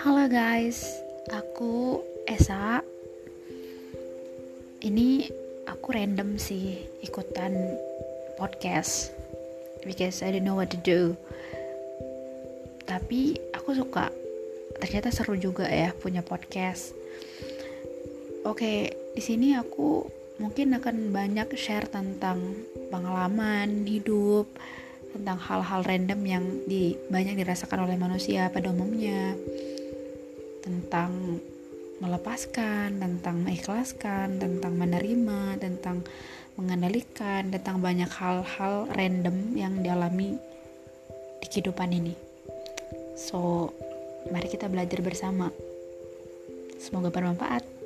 Halo guys, aku Esa. Ini aku random sih ikutan podcast because I don't know what to do. Tapi aku suka. Ternyata seru juga ya punya podcast. Oke, di sini aku mungkin akan banyak share tentang pengalaman hidup, tentang hal-hal random yang di, banyak dirasakan oleh manusia pada umumnya tentang melepaskan, tentang mengikhlaskan, tentang menerima, tentang mengendalikan, tentang banyak hal-hal random yang dialami di kehidupan ini. So, mari kita belajar bersama. Semoga bermanfaat.